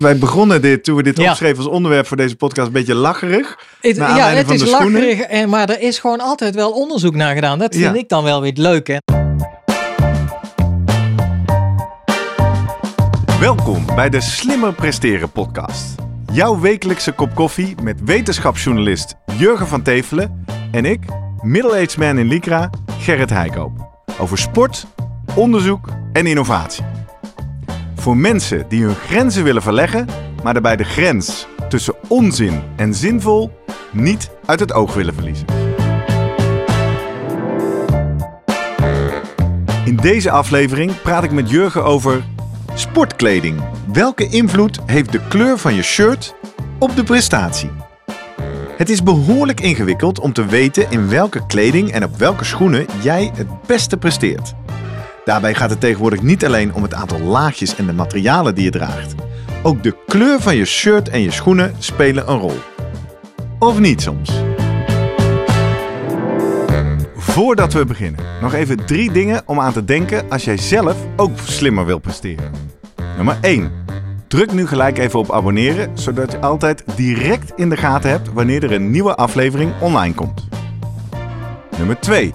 Wij begonnen dit, toen we dit Ja. opschreven als onderwerp voor deze podcast, een beetje lacherig. Het, ja, het is lacherig, en, maar er is gewoon altijd wel onderzoek naar gedaan. Dat vind Ja. ik dan wel weer leuk. Hè? Welkom bij de Slimmer Presteren podcast. Jouw wekelijkse kop koffie met wetenschapsjournalist Jurgen van Tevelen en ik, middle-aged man in Lycra, Gerrit Heikoop. Over sport, onderzoek en innovatie. Voor mensen die hun grenzen willen verleggen, maar daarbij de grens tussen onzin en zinvol niet uit het oog willen verliezen. In deze aflevering praat ik met Jurgen over sportkleding. Welke invloed heeft de kleur van je shirt op de prestatie? Het is behoorlijk ingewikkeld om te weten in welke kleding en op welke schoenen jij het beste presteert. Daarbij gaat het tegenwoordig niet alleen om het aantal laagjes en de materialen die je draagt. Ook de kleur van je shirt en je schoenen spelen een rol. Of niet soms? Voordat we beginnen, nog even drie dingen om aan te denken als jij zelf ook slimmer wil presteren. Nummer 1. Druk nu gelijk even op abonneren, zodat je altijd direct in de gaten hebt wanneer er een nieuwe aflevering online komt. Nummer 2.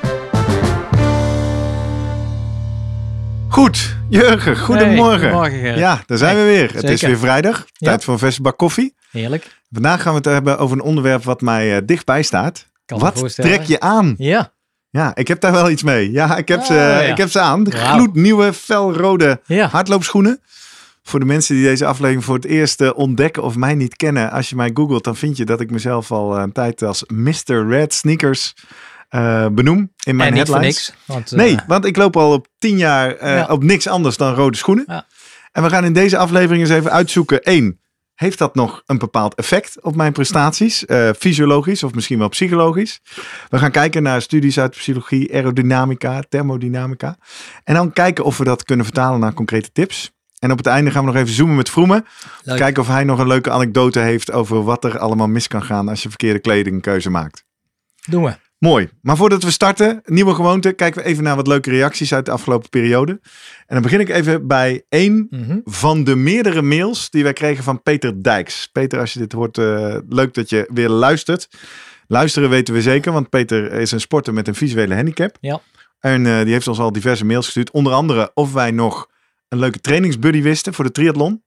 Goed, Jurgen, goedemorgen. Hey, goedemorgen, ja, daar zijn we weer. Het is weer vrijdag, Ja. tijd voor een verse bak koffie. Heerlijk. Vandaag gaan we het hebben over een onderwerp wat mij eh, dichtbij staat. Kan wat trek je aan? Ja. Ja, ik heb daar wel iets mee. Ja, ik heb, ze, Oh, ja. ik heb ze aan. De gloednieuwe, felrode Ja. hardloopschoenen. Voor de mensen die deze aflevering voor het eerst eh, ontdekken of mij niet kennen. Als je mij googelt, dan vind je dat ik mezelf al eh, een tijd als Mr. Red Sneakers eh, benoem in mijn en headlines. niks. Want, eh, Nee, want ik loop al op tien jaar eh, Ja. op niks anders dan rode schoenen. Ja. En we gaan in deze aflevering eens even uitzoeken. één, heeft dat nog een bepaald effect op mijn prestaties? Fysiologisch of misschien wel psychologisch? We gaan kijken naar studies uit psychologie, aerodynamica, thermodynamica. En dan kijken of we dat kunnen vertalen naar concrete tips. En op het einde gaan we nog even zoomen met Vroemen. Leuk. Kijken of hij nog een leuke anekdote heeft over wat er allemaal mis kan gaan als je verkeerde kledingkeuze maakt. Doen we. Mooi. Maar voordat we starten, nieuwe gewoonte, kijken we even naar wat leuke reacties uit de afgelopen periode. En dan begin ik even bij één Mhm. van de meerdere mails die wij kregen van Peter Dijks. Peter, als je dit hoort, eh, leuk dat je weer luistert. Luisteren weten we zeker, want Peter is een sporter met een visuele handicap. Ja. En eh, die heeft ons al diverse mails gestuurd. Onder andere of wij nog een leuke trainingsbuddy wisten voor de triathlon.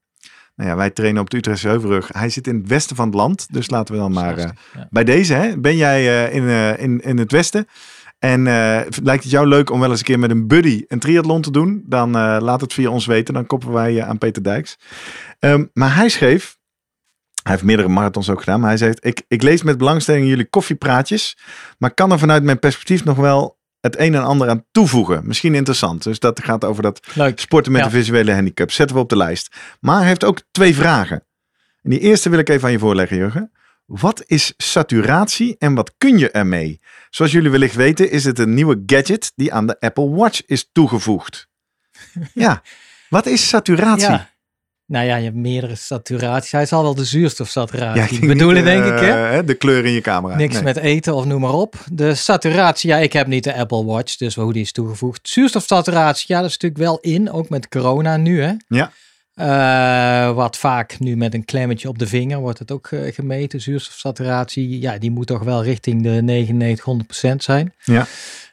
Nou ja, wij trainen op de Utrechtse Heuvelrug. Hij zit in het westen van het land, dus laten we dan maar... eh, Ja. bij deze, hè, ben jij eh, in, eh, in, in het westen en lijkt het jou leuk om wel eens een keer met een buddy een triathlon te doen, dan laat het via ons weten. Dan koppelen wij je aan Peter Dijks. Ehm, maar hij schreef, hij heeft meerdere marathons ook gedaan, maar hij zegt, ik, ik lees met belangstelling jullie koffiepraatjes, maar kan er vanuit mijn perspectief nog wel het een en ander aan toevoegen. Misschien interessant. Dus dat gaat over dat Leuk. sporten met Ja. een visuele handicap. Zetten we op de lijst. Maar hij heeft ook twee vragen. En die eerste wil ik even aan je voorleggen, Jurgen. Wat is saturatie en wat kun je ermee? Zoals jullie wellicht weten is het een nieuwe gadget die aan de Apple Watch is toegevoegd. ja, wat is saturatie? Ja. Nou ja, je hebt meerdere saturaties. Hij zal wel de zuurstofsaturatie Ja, bedoelen, niet, denk eh, ik. Hè? hè, de kleur in je camera. Niks Nee. met eten of noem maar op. De saturatie, ja, ik heb niet de Apple Watch, dus hoe die is toegevoegd. Zuurstofsaturatie, ja, dat is natuurlijk wel in, ook met corona nu, hè. Ja. Eh, wat vaak nu met een klemmetje op de vinger wordt het ook eh, gemeten. Zuurstofsaturatie, ja, die moet toch wel richting de 99, 100% zijn. Ja.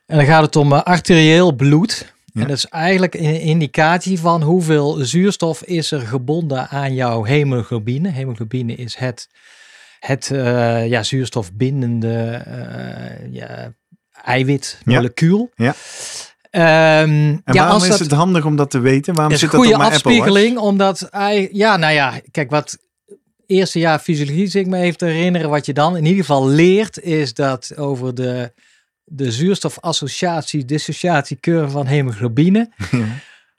En dan gaat het om eh, arterieel bloed. Ja. En dat is eigenlijk een indicatie van hoeveel zuurstof is er gebonden aan jouw hemoglobine. Hemoglobine is het, het eh, ja, zuurstofbindende eh, ja, eiwitmolecuul. Ja. Ehm, En ja, waarom als is het handig om dat te weten? Waarom is een zit dat op goede mijn afspiegeling, omdat hij, ja, nou ja, kijk, wat eerste jaar fysiologie zich me even te herinneren, wat je dan in ieder geval leert, is dat over de, de zuurstofassociatie, dissociatiecurve van hemoglobine.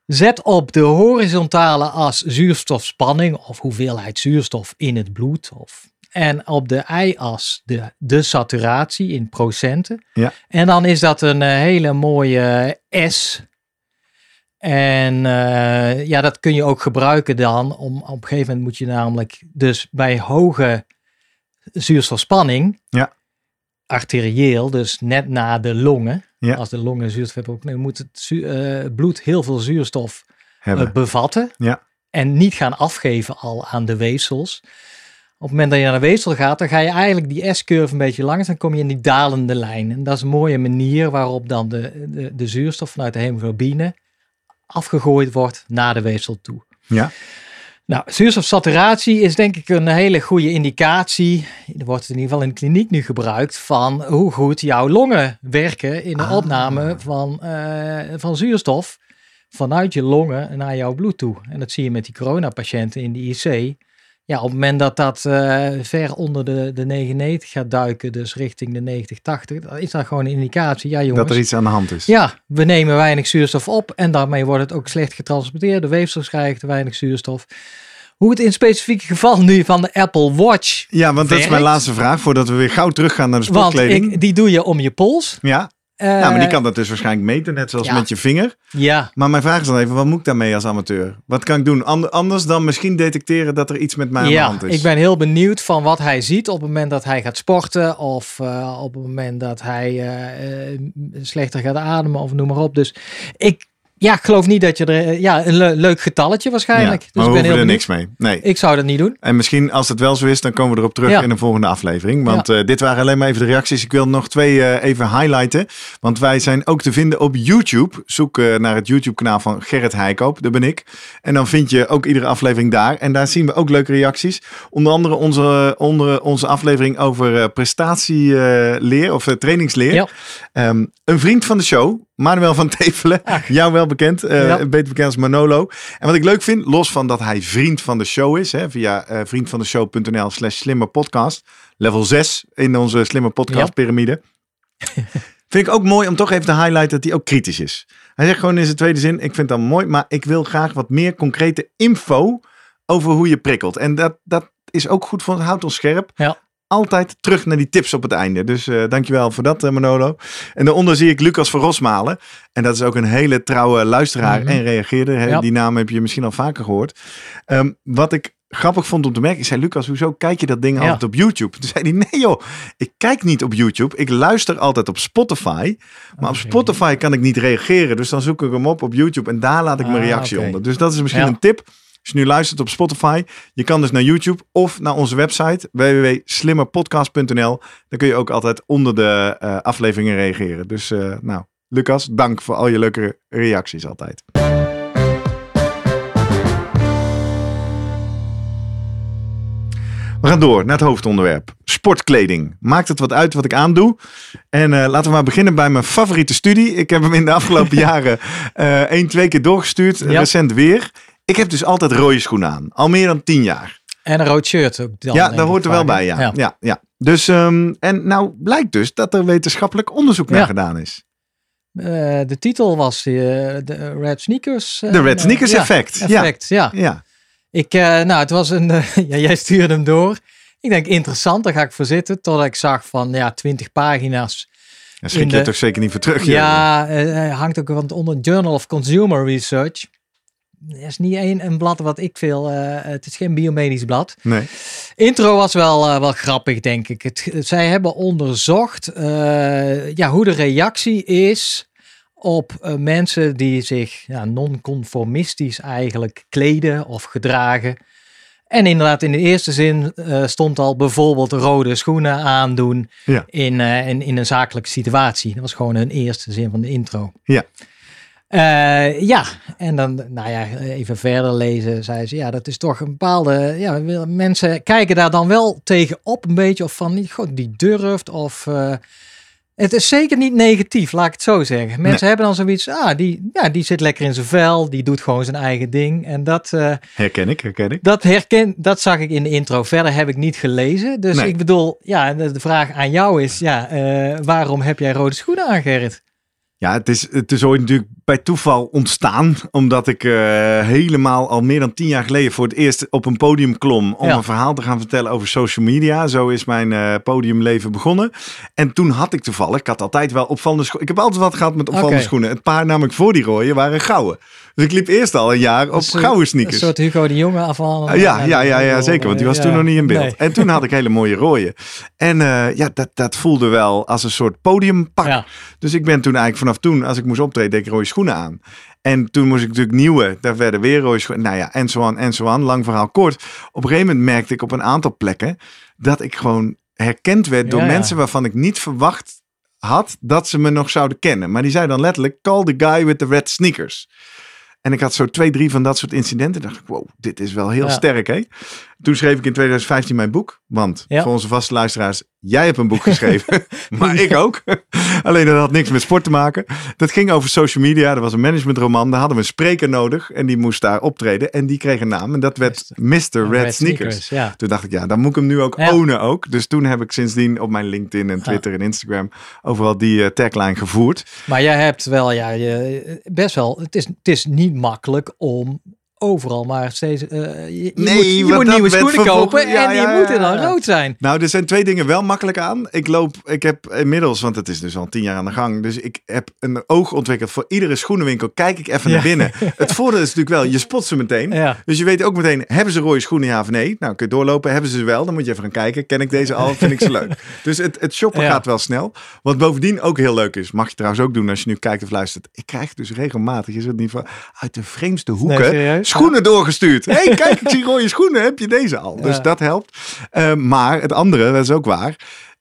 Zet op de horizontale as zuurstofspanning of hoeveelheid zuurstof in het bloed of En op de y-as de, de saturatie in procenten. Ja. En dan is dat een eh, hele mooie S. En eh, ja, dat kun je ook gebruiken dan. Om, op een gegeven moment moet je namelijk dus bij hoge zuurstofspanning. Ja. Arterieel, dus net na de longen. Ja. Als de longen zuurstof hebben opnemen, moet het eh, bloed heel veel zuurstof Hebben. eh, bevatten. Ja. En niet gaan afgeven al aan de weefsels. Op het moment dat je naar de weefsel gaat, dan ga je eigenlijk die S-curve een beetje langs. Dan kom je in die dalende lijn. En dat is een mooie manier waarop dan de, de, de zuurstof vanuit de hemoglobine afgegooid wordt naar de weefsel toe. Ja. Nou, zuurstofsaturatie is denk ik een hele goede indicatie. Er wordt in ieder geval in de kliniek nu gebruikt van hoe goed jouw longen werken in de Ah. opname van, eh, van zuurstof vanuit je longen naar jouw bloed toe. En dat zie je met die coronapatiënten in de IC. Ja, op het moment dat dat eh, ver onder de, de 99 gaat duiken, dus richting de 90, 80, dan is dat gewoon een indicatie. Ja, jongens. Dat er iets aan de hand is. Ja, we nemen weinig zuurstof op en daarmee wordt het ook slecht getransporteerd. De weefsels krijgen te weinig zuurstof. Hoe het in specifieke geval nu van de Apple Watch. Ja, want dat is mijn laatste vraag voordat we weer gauw teruggaan naar de Want sportkleding. ik, die doe je om je pols. Ja, ja, maar die kan dat dus waarschijnlijk meten, net zoals ja. met je vinger. Ja, Maar mijn vraag is dan even, wat moet ik daarmee als amateur? Wat kan ik doen? Ander- anders dan misschien detecteren dat er iets met mij aan de ja hand is. ik ben heel benieuwd van wat hij ziet op het moment dat hij gaat sporten. Of eh, op het moment dat hij eh, eh, slechter gaat ademen of noem maar op. Dus ik, ja, ik geloof niet dat je er... eh, Ja, een le- leuk getalletje waarschijnlijk. Ja, dus maar ik we ben heel er niks mee. Nee. Ik zou dat niet doen. En misschien als het wel zo is, dan komen we erop terug Ja. in een volgende aflevering. Want eh, dit waren alleen maar even de reacties. Ik wil nog twee eh, even highlighten. Want wij zijn ook te vinden op YouTube. Zoek naar het YouTube kanaal van Gerrit Heikoop, dat ben ik. En dan vind je ook iedere aflevering daar. En daar zien we ook leuke reacties. Onder andere onze, onder onze aflevering over prestatieleer of trainingsleer. Ja. Ehm, een vriend van de show, Manuel van Tevelen, jou wel bekend, eh, Ja. beter bekend als Manolo. En wat ik leuk vind, los van dat hij vriend van de show is, hè, via eh, vriendvandeshow.nl slash slimme podcast, level 6 in onze slimme podcast Ja. piramide. vind ik ook mooi om toch even te highlighten dat hij ook kritisch is. Hij zegt gewoon in zijn tweede zin, ik vind dat mooi, maar ik wil graag wat meer concrete info over hoe je prikkelt. En dat, dat is ook goed voor het houdt ons scherp. Ja. Altijd terug naar die tips op het einde. Dus eh dankjewel voor dat, eh, Manolo. En daaronder zie ik Lucas van Rosmalen. En dat is ook een hele trouwe luisteraar Mhm. en reageerde. Hè? Ja. Die naam heb je misschien al vaker gehoord. Ehm, wat ik grappig vond om te merken, ik zei Lucas, hoezo kijk je dat ding Ja. altijd op YouTube? Toen zei hij, nee joh, ik kijk niet op YouTube. Ik luister altijd op Spotify. Maar op. Spotify kan ik niet reageren. Dus dan zoek ik hem op op YouTube en daar laat ik mijn Ah, reactie onder. Dus dat is misschien Ja. een tip. Als je nu luistert op Spotify, je kan dus naar YouTube of naar onze website www.slimmerpodcast.nl. Dan kun je ook altijd onder de eh, afleveringen reageren. Dus eh, nou, Lucas, dank voor al je leuke reacties altijd. We gaan door naar het hoofdonderwerp. Sportkleding. Maakt het wat uit wat ik aandoe? En eh, laten we maar beginnen bij mijn favoriete studie. Ik heb hem in de afgelopen jaren eh één, twee keer doorgestuurd. Ja. Recent weer. Ik heb dus altijd rode schoenen aan. Al meer dan tien jaar. En een rood shirt ook. Dan, ja, daar hoort er wel bij, ja. ja. ja, Dus, ehm, en nou blijkt dus dat er wetenschappelijk onderzoek naar Ja. gedaan is. Eh, de titel was eh, de Red Sneakers. eh, De Red eh, Sneakers effect. Ja. effect, ja. Ja. Ik, eh, nou, het was een, eh, ja, jij stuurde hem door. Ik denk interessant, daar ga ik voor zitten. Totdat ik zag van, ja, 20 pagina's. Daar schrik je de- toch zeker niet voor terug. Ja, eh, hangt ook want onder Journal of Consumer Research. Dat is niet een, een blad wat ik veel, eh, het is geen biomedisch blad. Nee. Intro was wel, eh, wel grappig, denk ik. Het, zij hebben onderzocht eh, ja, hoe de reactie is op mensen die zich ja, non-conformistisch eigenlijk kleden of gedragen. En inderdaad, in de eerste zin stond al bijvoorbeeld rode schoenen aandoen Ja. in, in, in een zakelijke situatie. Dat was gewoon hun eerste zin van de intro. Ja. Eh, ja, en dan, nou ja, even verder lezen, zei ze, ja, dat is toch een bepaalde, ja, mensen kijken daar dan wel tegen op een beetje, of van, god, die durft, of, eh, het is zeker niet negatief, laat ik het zo zeggen. Mensen hebben dan zoiets, ah, die, ja, die zit lekker in zijn vel, die doet gewoon zijn eigen ding, en dat, eh, Herken ik, herken ik. dat herken, dat zag ik in de intro. Verder heb ik niet gelezen, dus Nee. ik bedoel, ja, de, vraag aan jou is, ja, waarom heb jij rode schoenen aan, Gerrit? Ja, het is, het is ooit natuurlijk bij toeval ontstaan. Omdat ik uh, helemaal al meer dan tien jaar geleden voor het eerst op een podium klom. Om Ja. een verhaal te gaan vertellen over social media. Zo is mijn eh, podiumleven begonnen. En toen had ik toevallig, ik had altijd wel opvallende schoenen. Ik heb altijd wat gehad met opvallende schoenen. Het paar namelijk voor die rode waren gouden. Dus ik liep eerst al een jaar op Een gouden Een sneakers. soort Hugo de Jonge afval. Ah, Ja, ja, ja, ja, zeker. Want die was toen nog niet in beeld. Nee. En toen had ik hele mooie rode. En eh, ja, dat, dat voelde wel als een soort podiumpak. Ja. Dus ik ben toen eigenlijk vanaf toen, als ik moest optreden, deed ik rode schoenen aan. En toen moest ik natuurlijk nieuwe, daar werden weer rode schoenen. Nou ja, en zo aan, en zo aan. Lang verhaal kort. Op een gegeven moment merkte ik op een aantal plekken dat ik gewoon herkend werd door Ja, ja. mensen waarvan ik niet verwacht had dat ze me nog zouden kennen. Maar die zei dan letterlijk, call the guy with the red sneakers. En ik had zo twee, drie van dat soort incidenten. Dacht ik, wow, dit is wel heel Ja. sterk, hè? Toen schreef ik in 2015 mijn boek. Want Ja. voor onze vaste luisteraars, jij hebt een boek geschreven. maar ik ook. Alleen dat had niks met sport te maken. Dat ging over social media. Dat was een managementroman. Daar hadden we een spreker nodig. En die moest daar optreden. En die kreeg een naam. En dat werd Mr. Red, Sneakers. Ja. Toen dacht ik, ja, dan moet ik hem nu ook Ja. ownen ook. Dus toen heb ik sindsdien op mijn LinkedIn en Twitter en Instagram overal die eh, tagline gevoerd. Maar jij hebt wel, ja, je, best wel, het is, het is niet makkelijk om overal maar steeds, eh, je, Nee, moet, je moet nieuwe schoenen kopen ja, en ja, die moeten dan rood zijn. Nou, er zijn twee dingen wel makkelijk aan. Ik loop, ik heb inmiddels, want het is dus al tien jaar aan de gang. Dus ik heb een oog ontwikkeld voor iedere schoenenwinkel. Kijk ik even naar binnen. Het voordeel is natuurlijk wel, je spot ze meteen. Dus je weet ook meteen, hebben ze rode schoenen ja of nee? Nou, kun je doorlopen. Hebben ze ze wel? Dan moet je even gaan kijken. Ken ik deze al? Vind ik ze leuk? Dus het, het shoppen gaat wel snel. Wat bovendien ook heel leuk is, mag je trouwens ook doen als je nu kijkt of luistert. Ik krijg dus regelmatig, is het niet van, uit de vreemdste hoeken, Nee? Schoenen doorgestuurd. Hé, hey, kijk, ik zie rode schoenen. Heb je deze al? Dus dat helpt. Eh, maar het andere, dat is ook waar.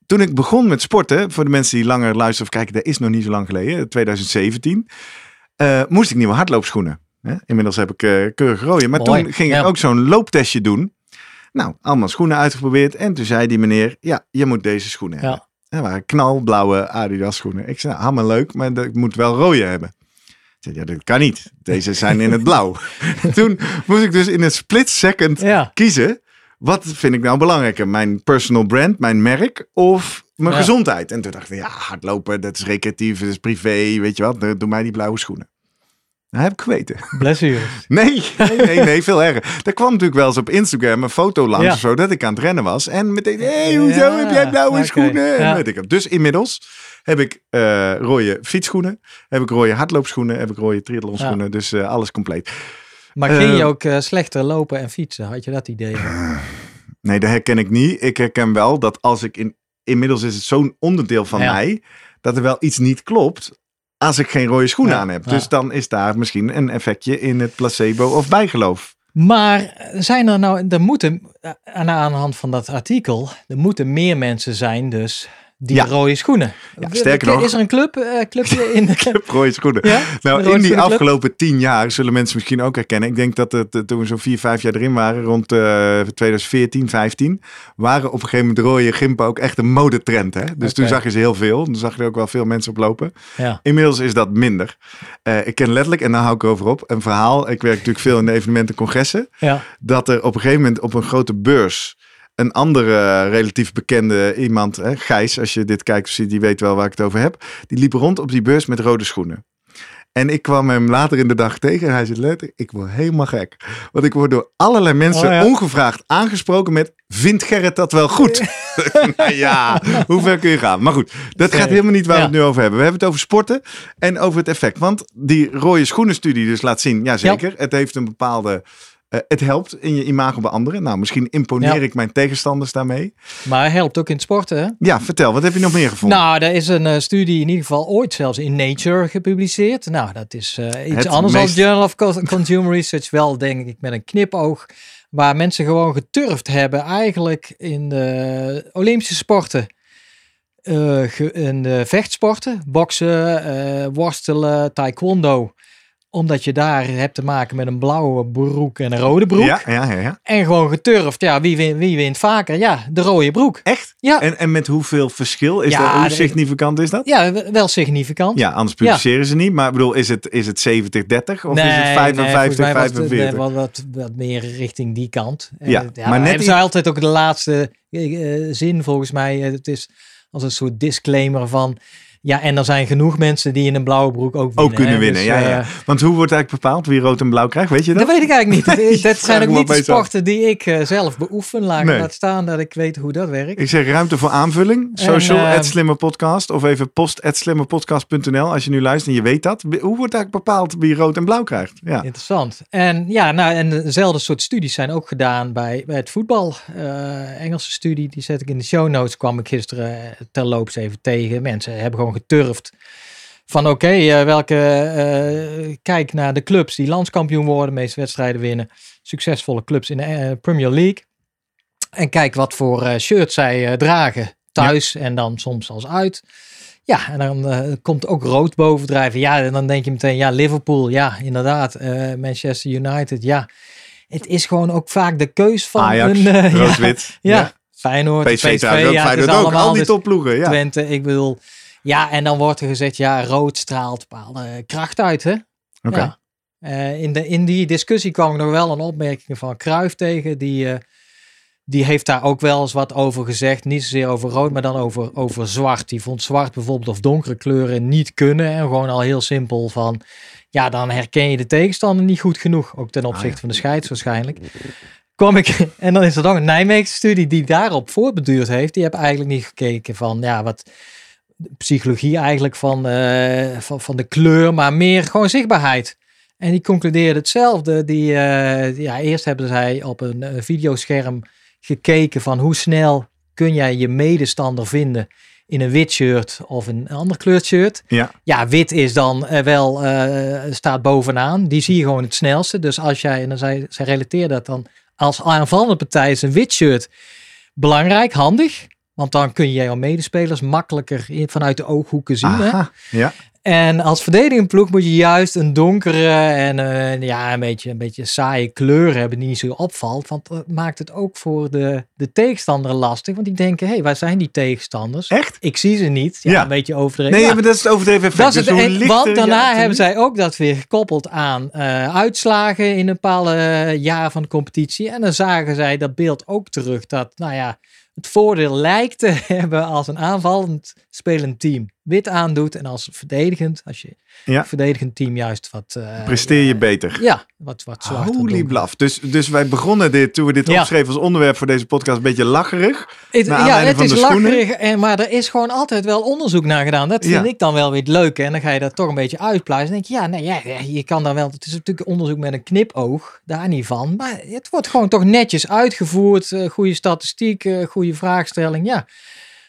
Toen ik begon met sporten, voor de mensen die langer luisteren of kijken, dat is nog niet zo lang geleden, 2017, eh, moest ik nieuwe hardloopschoenen. Hè? Inmiddels heb ik eh keurig rode. Maar Mooi, toen ging ja. ik ook zo'n looptestje doen. Nou, allemaal schoenen uitgeprobeerd. En toen zei die meneer, ja, je moet deze schoenen hebben. Dat waren knalblauwe Adidas schoenen. Ik zei, nou, allemaal leuk, maar ik moet wel rode hebben. Ik zei, ja, dat kan niet. Deze zijn in het blauw. toen moest ik dus in een split second Ja. kiezen. Wat vind ik nou belangrijker? Mijn personal brand, mijn merk of mijn Ja. gezondheid? En toen dacht ik, ja, hardlopen, dat is recreatief, dat is privé, weet je wat? Doe mij die blauwe schoenen. Dat heb ik geweten. Blessures. Nee, nee, nee, nee, veel erger. Er kwam natuurlijk wel eens op Instagram een foto langs Ja. of zo dat ik aan het rennen was. En meteen, hé, hey, hoezo Ja, heb jij blauwe schoenen? Ja. weet ik. Dus inmiddels heb ik eh rode fietsschoenen, heb ik rode hardloopschoenen, heb ik rode triathlonschoenen. Dus eh, alles compleet. Maar ging je Eh, ook eh, slechter lopen en fietsen? Had je dat idee? Nee, dat herken ik niet. Ik herken wel dat als ik in... Inmiddels is het zo'n onderdeel van mij... dat er wel iets niet klopt... als ik geen rode schoenen Ja, aan heb. ja. Dus dan is daar misschien een effectje in het placebo of bijgeloof. Maar zijn er nou, er moeten, eh, aan de hand van dat artikel, er moeten meer mensen zijn dus die Ja. rode schoenen. Ja, sterker nog- Is er een club, eh, clubje in? Rode schoenen. ja? Nou, in die afgelopen tien jaar zullen mensen misschien ook herkennen. Ik denk dat het, eh, toen we zo'n vier, vijf jaar erin waren, rond eh 2014, 15, waren op een gegeven moment rode gimpen ook echt een modetrend. Hè? Dus toen zag je ze heel veel. Toen zag je er ook wel veel mensen op lopen. Ja. Inmiddels is dat minder. Eh, ik ken letterlijk, en daar hou ik erover op, een verhaal. Ik werk natuurlijk veel in de evenementen en congressen. Ja. Dat er op een gegeven moment op een grote beurs een andere relatief bekende iemand, hè, Gijs, als je dit kijkt of ziet, die weet wel waar ik het over heb. Die liep rond op die beurs met rode schoenen. En ik kwam hem later in de dag tegen en hij zei letterlijk, ik word helemaal gek. Want ik word door allerlei mensen Oh ja. ongevraagd aangesproken met, vindt Gerrit dat wel goed? nou ja, hoe ver kun je gaan? Maar goed, dat gaat helemaal niet waar we Ja. het nu over hebben. We hebben het over sporten en over het effect. Want die rode schoenenstudie dus laat zien, ja zeker, het heeft een bepaalde... eh, het helpt in je imago bij anderen. Nou, misschien imponeer Ja. ik mijn tegenstanders daarmee. Maar helpt ook in het sporten, hè? Ja, vertel, wat heb je nog meer gevonden? Nou, er is een eh, studie in ieder geval ooit zelfs in Nature gepubliceerd. Nou, dat is eh, iets Het anders meest- dan Journal of Co- Consumer Research. Wel, denk ik, met een knipoog. Waar mensen gewoon geturfd hebben eigenlijk in de Olympische sporten. in de vechtsporten, boksen, worstelen, taekwondo. Omdat je daar hebt te maken met een blauwe broek en een rode broek. ja, ja, ja, ja. En gewoon geturfd. Ja, wie wint, wie wint vaker? Ja, de rode broek. Echt? Ja, En, en met hoeveel verschil? Is Ja, dat, hoe significant is dat? ja wel significant. Ja, anders publiceren ze niet. Maar ik bedoel, is het, is het 70-30 of is het 55, volgens mij was het, 45? nee, wat, wat, wat meer richting die kant. Ja, maar net hebben ze altijd ook de laatste eh, eh, zin volgens mij. Het is als een soort disclaimer van... Ja, en er zijn genoeg mensen die in een blauwe broek ook winnen. Ook kunnen hè. winnen, Dus, ja, eh, ja. Want hoe wordt eigenlijk bepaald wie rood en blauw krijgt? Weet je dat? Dat weet ik eigenlijk niet. Nee, dat zijn ook niet de af. sporten die ik eh, zelf beoefen. Laat, Nee. laat staan dat ik weet hoe dat werkt. Ik zeg ruimte voor aanvulling. Social En, eh, at slimme podcast. Of even post at slimmerpodcast.nl als je nu luistert en je weet dat. Hoe wordt eigenlijk bepaald wie rood en blauw krijgt? Ja. Interessant. En ja, nou, en dezelfde soort studies zijn ook gedaan bij, bij het voetbal. Engelse studie, die zet ik in de show notes. Kwam ik gisteren terloops even tegen. Mensen hebben gewoon geturfd. Van oké, eh, welke. eh, kijk naar de clubs die landskampioen worden, de meeste wedstrijden winnen. Succesvolle clubs in de eh, Premier League. En kijk wat voor shirt zij dragen. Thuis en dan soms als uit. Ja, en dan eh, komt ook rood bovendrijven. Ja, en dan denk je meteen, ja, Liverpool, ja, inderdaad. Eh, Manchester United, ja. Het is gewoon ook vaak de keus van Ajax, een... eh, ja, rood-wit. ja, Feyenoord, PSV, PSV, ook. ja, het is Feyenoord ook. allemaal Al die dus topploegen, ja. Twente, ik bedoel... Ja, en dan wordt er gezegd, ja, rood straalt bepaalde kracht uit, hè? Oké. Ja. Eh, in, de, in die discussie kwam ik nog wel een opmerking van Cruijff tegen. Die, eh, die heeft daar ook wel eens wat over gezegd. Niet zozeer over rood, maar dan over, over zwart. Die vond zwart bijvoorbeeld of donkere kleuren niet kunnen. En gewoon al heel simpel van... Ja, dan herken je de tegenstander niet goed genoeg. Ook ten opzichte ja. van de scheids waarschijnlijk. Kwam ik, en dan is er dan een Nijmeegse studie die daarop voortbeduurd heeft. Die heb eigenlijk niet gekeken van, ja, wat psychologie eigenlijk van, eh, van, van de kleur, maar meer gewoon zichtbaarheid. En die concludeerde hetzelfde. Die, eh, ja, eerst hebben zij op een eh, videoscherm gekeken van hoe snel kun jij je medestander vinden in een wit shirt of een ander kleurd shirt. Ja. Ja, wit is dan wel, staat bovenaan. Die zie je gewoon het snelste. Dus als jij, en dan zij, zij relateert dat dan als aanvallende partij is een wit shirt belangrijk, handig. Want dan kun je jouw medespelers makkelijker in, vanuit de ooghoeken zien. Hè? Ja. En als verdedigende ploeg moet je juist een donkere en eh, ja, een beetje, een beetje saaie kleur hebben die niet zo opvalt. Want dat maakt het ook voor de, de tegenstander lastig. Want die denken, hé, hey, waar zijn die tegenstanders? Echt? Ik zie ze niet. Ja, Ja. een beetje overdreven. Nee, Ja. maar dat is het overdreven effect. Dat is Dus het, en- lichter want daarna hebben zij ook dat weer gekoppeld aan eh, uitslagen in een bepaalde eh, jaar van de competitie. En dan zagen zij dat beeld ook terug. Dat, nou ja, het voordeel lijkt te hebben als een aanvallend spelend team wit aandoet. En als verdedigend, als je Ja. verdedigend team juist wat... eh, Presteer je beter. Ja, wat, wat zwart. Holy blaf. Dus, dus wij begonnen dit, toen we dit Ja. opschreven als onderwerp voor deze podcast, een beetje lacherig. Ja, het is lacherig, en, maar er is gewoon altijd wel onderzoek naar gedaan. Dat vind Ja. ik dan wel weer het leuke. En dan ga je dat toch een beetje uitpluizen. Dan denk je, ja, nee, ja, ja, je kan dan wel... Het is natuurlijk onderzoek met een knipoog, daar niet van. Maar het wordt gewoon toch netjes uitgevoerd. eh, goede statistiek, eh, goede vraagstelling, ja.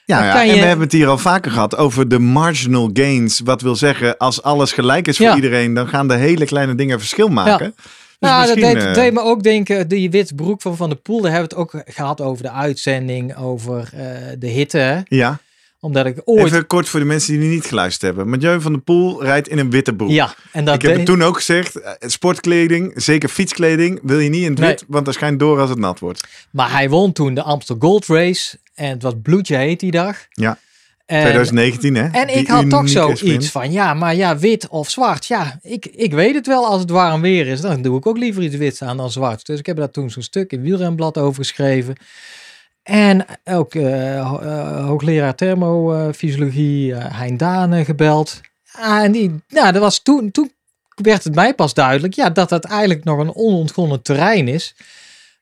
Ja, ja. en je- we hebben het hier al vaker gehad over de marginal gains. Wat wil zeggen, als alles gelijk is voor Ja. iedereen, dan gaan de hele kleine dingen verschil maken. Dus nou, dat deed, deed me ook denken, die witte broek van Van der Poel, daar hebben we het ook gehad over de uitzending, over eh, de hitte. Ja, Omdat ik ooit... even kort voor de mensen die niet geluisterd hebben. Mathieu van der Poel rijdt in een witte broek. ja, en dat Ik heb het toen ook gezegd, eh, sportkleding, zeker fietskleding, wil je niet in het Nee. wit, want dat schijnt door als het nat wordt. Maar hij won toen de Amstel Gold Race. En het was bloedje heet die dag. Ja. En, 2019 hè? en Die ik had toch zoiets van, ja, maar ja, wit of zwart. Ja, ik, ik weet het wel als het warm weer is. Dan doe ik ook liever iets wits aan dan zwart. Dus ik heb daar toen zo'n stuk in Wielrenblad over geschreven. En ook eh, ho- eh, hoogleraar thermofysiologie, eh Hein Dane, gebeld. Ja, en die, nou, dat was toen, toen werd het mij pas duidelijk ja, dat dat eigenlijk nog een onontgonnen terrein is.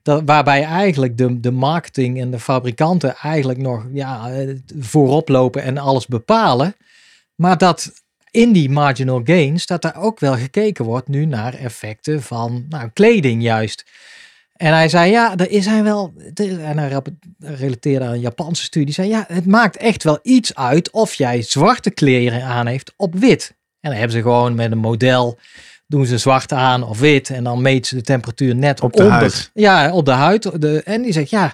Dat, waarbij eigenlijk de, de marketing en de fabrikanten eigenlijk nog ja, voorop lopen en alles bepalen. Maar dat in die marginal gains, dat daar ook wel gekeken wordt nu naar effecten van nou, kleding juist. En hij zei, ja, er is hij wel, en hij relateerde aan een Japanse studie, zei, ja, het maakt echt wel iets uit of jij zwarte kleren aan heeft op wit. En dan hebben ze gewoon met een model, doen ze zwart aan of wit, en dan meten ze de temperatuur net Op de onder. huid. Ja, op de huid. De, en die zegt, ja,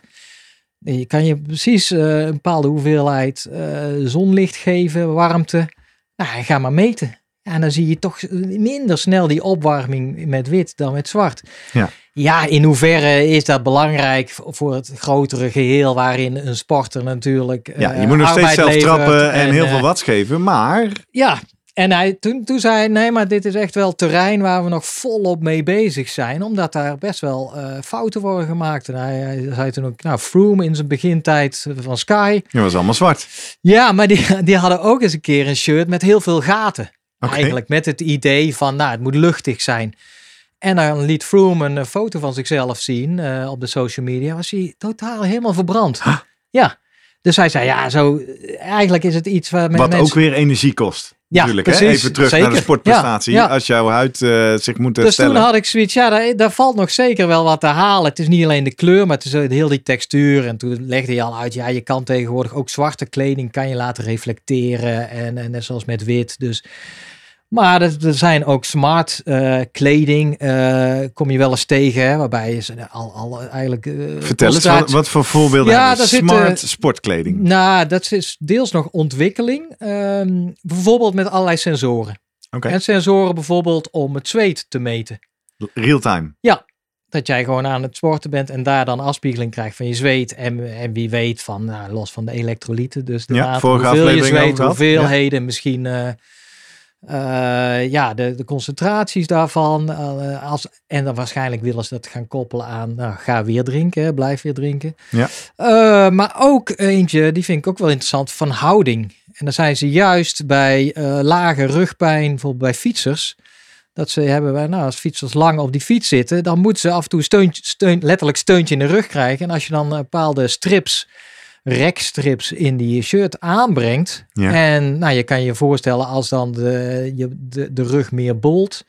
je kan je precies eh, een bepaalde hoeveelheid eh, zonlicht geven, warmte. Nou, ga maar meten. En dan zie je toch minder snel die opwarming met wit dan met zwart. Ja. Ja, in hoeverre is dat belangrijk voor het grotere geheel waarin een sporter natuurlijk Ja, eh, je moet nog steeds zelf trappen en, heel eh, veel watts geven, maar Ja, En hij, toen, toen zei hij, nee, maar dit is echt wel terrein waar we nog volop mee bezig zijn. Omdat daar best wel eh, fouten worden gemaakt. En hij, hij zei toen ook, nou, Froome in zijn begintijd van Sky. Je was allemaal zwart. Ja, maar die, die hadden ook eens een keer een shirt met heel veel gaten. Eigenlijk met het idee van, nou, het moet luchtig zijn. En dan liet Froome een eh, foto van zichzelf zien eh, op de social media. Was hij totaal helemaal verbrand. Huh? Ja. Dus hij zei, ja, zo, eigenlijk is het iets waar Wat mensen... ook weer energie kost. Ja, natuurlijk, hè? Even terug naar de sportprestatie. Ja, ja. Als jouw huid eh, zich moet Dus herstellen. toen had ik zoiets, ja, daar, daar valt nog zeker wel wat te halen. Het is niet alleen de kleur, maar het is heel die textuur. En toen legde je al uit, ja, je kan tegenwoordig ook zwarte kleding kan je laten reflecteren. En, en net zoals met wit. Dus, maar er, er zijn ook smart eh, kleding, eh, kom je wel eens tegen, hè, waarbij je ze al, al eigenlijk... eh, Vertel eens, wat, wat voor voorbeelden Ja, hebben zit, Smart sportkleding. Nou, dat is deels nog ontwikkeling. Ehm, bijvoorbeeld met allerlei sensoren. En sensoren bijvoorbeeld om het zweet te meten. real time. Dat jij gewoon aan het sporten bent en daar dan afspiegeling krijgt van je zweet. En, en wie weet van, nou, los van de elektrolyten. Dus de Ja, vorige hoeveel je zweet, hoeveelheden, misschien eh, ja, de, de concentraties daarvan. eh, als, en dan waarschijnlijk willen ze dat gaan koppelen aan, nou, ga weer drinken, hè, blijf weer drinken. Ja. Eh, maar ook eentje, die vind ik ook wel interessant, van houding. En dan zijn ze juist bij lage rugpijn, bijvoorbeeld bij fietsers. Dat ze hebben, bij- nou, als fietsers lang op die fiets zitten, dan moeten ze af en toe steuntje, steun, letterlijk steuntje in de rug krijgen. En als je dan bepaalde strips, rekstrips in die shirt aanbrengt. Ja. En nou, je kan je voorstellen als dan de, je, de, de rug meer bolt.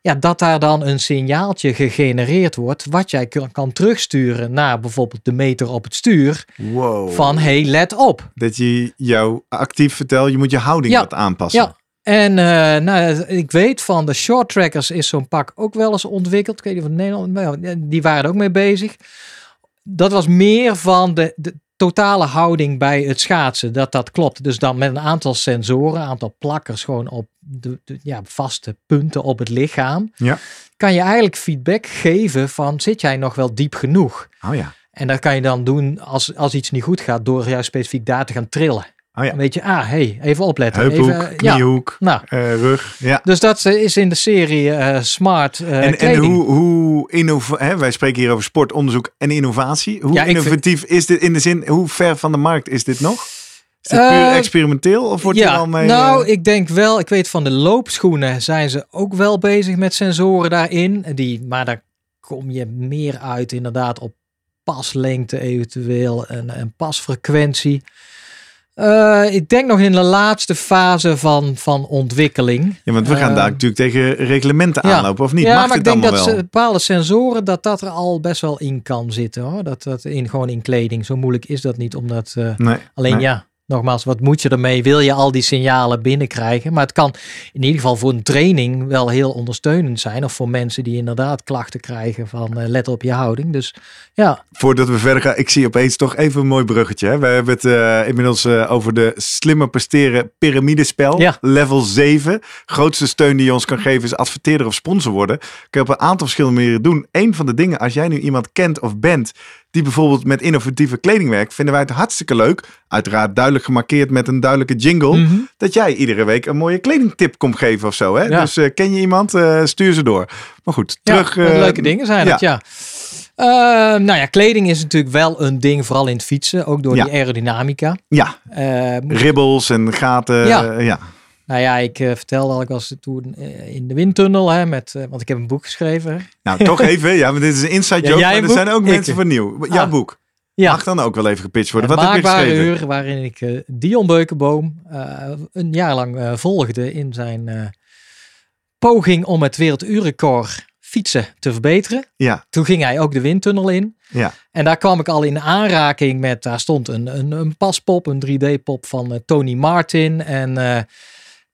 Ja, dat daar dan een signaaltje gegenereerd wordt. Wat jij kan, kan terugsturen naar bijvoorbeeld de meter op het stuur. Wow. Van hey, let op. Dat je jou actief vertelt, je moet je houding Ja, wat aanpassen. Ja. En eh, nou, ik weet van de short trackers is zo'n pak ook wel eens ontwikkeld. Ik weet niet het Nederland, die waren er ook mee bezig. Dat was meer van de, de totale houding bij het schaatsen. Dat dat klopt. Dus dan met een aantal sensoren, een aantal plakkers gewoon op de, de ja, vaste punten op het lichaam. Ja. Kan je eigenlijk feedback geven van zit jij nog wel diep genoeg? Oh ja. En dat kan je dan doen als, als iets niet goed gaat door juist specifiek daar te gaan trillen. Oh ja. Dan weet je, ah, hey, even opletten. Heuphoek, even, ja, kniehoek, nou, eh, rug. Ja. dus dat eh, is in de serie eh, Smart eh En, en hoe, hoe innova- hè, wij spreken hier over sportonderzoek en innovatie. Hoe Ja, vind- innovatief is dit in de zin, hoe ver van de markt is dit nog? Is dit puur Eh, experimenteel of wordt ja, er al mee... nou, eh, ik denk wel, ik weet van de loopschoenen zijn ze ook wel bezig met sensoren daarin. Die, maar daar kom je meer uit inderdaad op paslengte eventueel en, en pasfrequentie. Eh, ik denk nog in de laatste fase van, van ontwikkeling. ja, want we gaan daar natuurlijk tegen reglementen ja. aanlopen, of niet? ja, Mag maar ik denk dat wel? bepaalde sensoren, dat dat er al best wel in kan zitten hoor. Dat dat in, gewoon in kleding. Zo moeilijk is dat niet, omdat Nee, Alleen nee. ja, nogmaals, wat moet je ermee? Wil je al die signalen binnenkrijgen? Maar het kan in ieder geval voor een training wel heel ondersteunend zijn. Of voor mensen die inderdaad klachten krijgen van eh, let op je houding. Dus ja, Voordat we verder gaan, ik zie opeens toch even een mooi bruggetje. Hè? We hebben het eh, inmiddels eh, over de slimmer presteren piramidespel. Ja. Level 7. Grootste steun die je ons kan geven is adverteerder of sponsor worden. Kun je op een aantal verschillende manieren doen. Een van de dingen, als jij nu iemand kent of bent die bijvoorbeeld met innovatieve kleding werkt, vinden wij het hartstikke leuk. Uiteraard duidelijk gemarkeerd met een duidelijke jingle. Mhm. Dat jij iedere week een mooie kledingtip komt geven of zo. Hè? Ja. Dus eh, ken je iemand, eh, stuur ze door. Maar goed, terug. ja, eh, leuke dingen zijn het, ja. Nou ja, kleding is natuurlijk wel een ding, vooral in het fietsen. Ook door die aerodynamica. Ja, ribbels en gaten. Ja. Ja. nou ja, ik eh, vertelde al, ik was toen eh, in de windtunnel, hè, met, eh, want ik heb een boek geschreven. Nou, toch even. Ja, maar dit is een inside Ja, joke. jij maar een er zijn ook Ik. mensen van nieuw. Jouw Ah. boek. Ja, Mag dan ook wel even gepitcht worden. Het Wat heb je maakbare geschreven? uur waarin ik Dion Beukenboom een jaar lang volgde in zijn poging om het werelduurrecord fietsen te verbeteren. Ja, Toen ging hij ook de windtunnel in. ja. En daar kwam ik al in aanraking met, daar stond een, een, een paspop, een 3D-pop van Tony Martin. En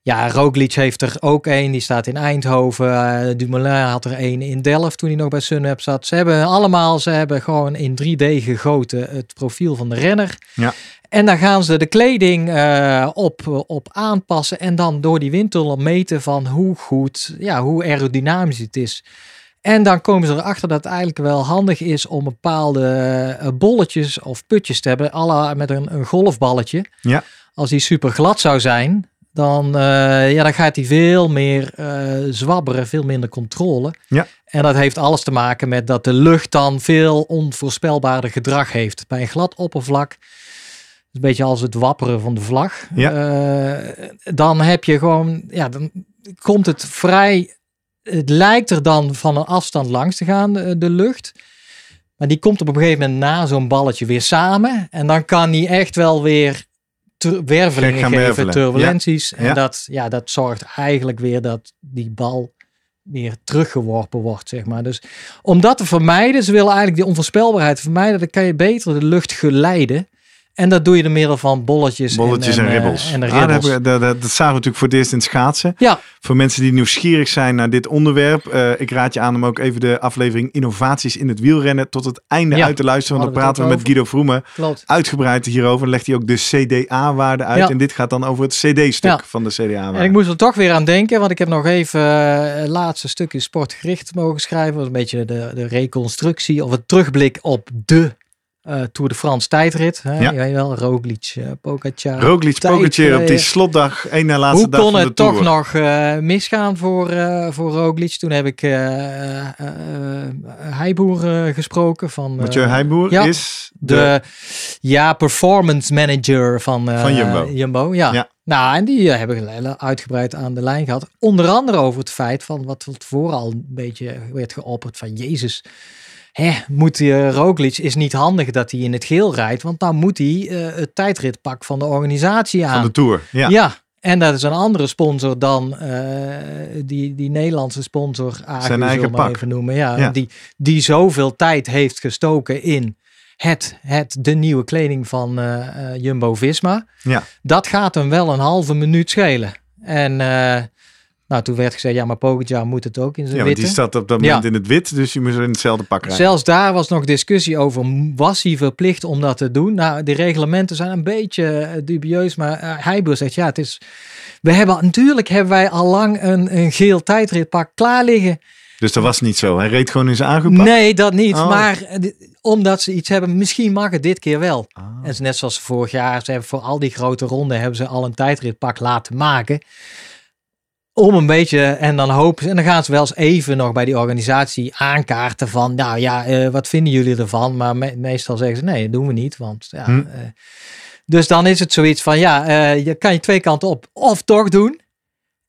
ja, Roglic heeft er ook een, die staat in Eindhoven. Eh, Dumoulin had er een in Delft toen hij nog bij Sunweb zat. Ze hebben allemaal, ze hebben gewoon in 3D gegoten het profiel van de renner. Ja. En dan gaan ze de kleding eh, op, op aanpassen en dan door die windtunnel meten van hoe goed, ja, hoe aerodynamisch het is. En dan komen ze erachter dat het eigenlijk wel handig is om bepaalde eh, bolletjes of putjes te hebben, la met een, een golfballetje. Ja. Als die super glad zou zijn, dan, eh, ja, dan gaat hij veel meer eh, zwabberen, veel minder controle. Ja. En dat heeft alles te maken met dat de lucht dan veel onvoorspelbaarder gedrag heeft. Bij een glad oppervlak, een beetje als het wapperen van de vlag, Ja. eh, dan heb je gewoon, ja, dan komt het vrij, het lijkt er dan van een afstand langs te gaan, de, de lucht. Maar die komt op een gegeven moment na zo'n balletje weer samen. En dan kan die echt wel weer wervelingen gaan geven, wervelen. turbulenties. En Ja. Dat, ja, dat zorgt eigenlijk weer dat die bal weer teruggeworpen wordt, zeg maar. Dus om dat te vermijden, ze willen eigenlijk die onvoorspelbaarheid vermijden, dan kan je beter de lucht geleiden. En dat doe je door middel van bolletjes, Bolletjes en, en, eh, ribbels. en Ah, dat, ribbels. hebben we- dat, dat, dat zagen we natuurlijk voor het eerst in het schaatsen. Ja, Voor mensen die nieuwsgierig zijn naar dit onderwerp. eh, ik raad je aan om ook even de aflevering Innovaties in het wielrennen tot het einde Ja, uit te luisteren. Want dan hadden praten we we met Guido Vroemen uitgebreid hierover. Dan legt hij ook de CDA-waarde uit. Ja. En dit gaat dan over het CD-stuk Ja. van de CDA-waarde. En ik moest er toch weer aan denken, want ik heb nog even eh, het laatste stukje sportgericht mogen schrijven. Dat was een beetje de, de reconstructie of het terugblik op de eh, Tour de France tijdrit. Hè? Ja. Je wel, Roglic, uh, Pogacar. Roglic, Pogacar op die eh, slotdag, één na laatste Hoe dag kon van de het Tour. toch nog misgaan voor, voor Roglic? Toen heb ik Heiboer gesproken van... Mathieu Heijboer ja. is de, de ja, performance manager van, Van Jumbo. ja. Ja. Nou, en die hebben uitgebreid aan de lijn gehad. Onder andere over het feit van wat tevoren al een beetje werd geopperd van Jezus. Hè, moet die Roglic is niet handig dat hij in het geel rijdt, want dan moet hij eh, het tijdritpak van de organisatie aan. van de Tour. Ja. Ja. En dat is een andere sponsor dan eh, die, die Nederlandse sponsor Zijn eigen maar pak. even noemen. Ja, Ja. Die, die zoveel tijd heeft gestoken in het, het, de nieuwe kleding van eh, eh, Jumbo-Visma. Ja. Dat gaat hem wel een halve minuut schelen. En eh, nou, toen werd gezegd, ja, maar Pogacar moet het ook in zijn Ja, witte. die staat op dat Ja. moment in het wit, dus je moet er in hetzelfde pak rijden. Zelfs daar was nog discussie over, was hij verplicht om dat te doen? Nou, de reglementen zijn een beetje eh, dubieus, maar uh, zegt, ja, het is... We hebben, natuurlijk hebben wij al lang een, een geel tijdritpak klaar liggen. Dus dat was niet zo. Hij reed gewoon in zijn aangepak. Nee, dat niet. Oh. Maar eh, omdat ze iets hebben, misschien mag het dit keer wel. Ah. En het is net zoals vorig jaar, ze hebben voor al die grote ronden hebben ze al een tijdritpak laten maken. Om een beetje, en dan hopen ze, en dan gaan ze wel eens even nog bij die organisatie aankaarten van, nou ja, eh, wat vinden jullie ervan? Maar me- meestal zeggen ze, nee, dat doen we niet, want ja. Hm. eh, dus dan is het zoiets van, ja, eh, je kan je twee kanten op. Of toch doen,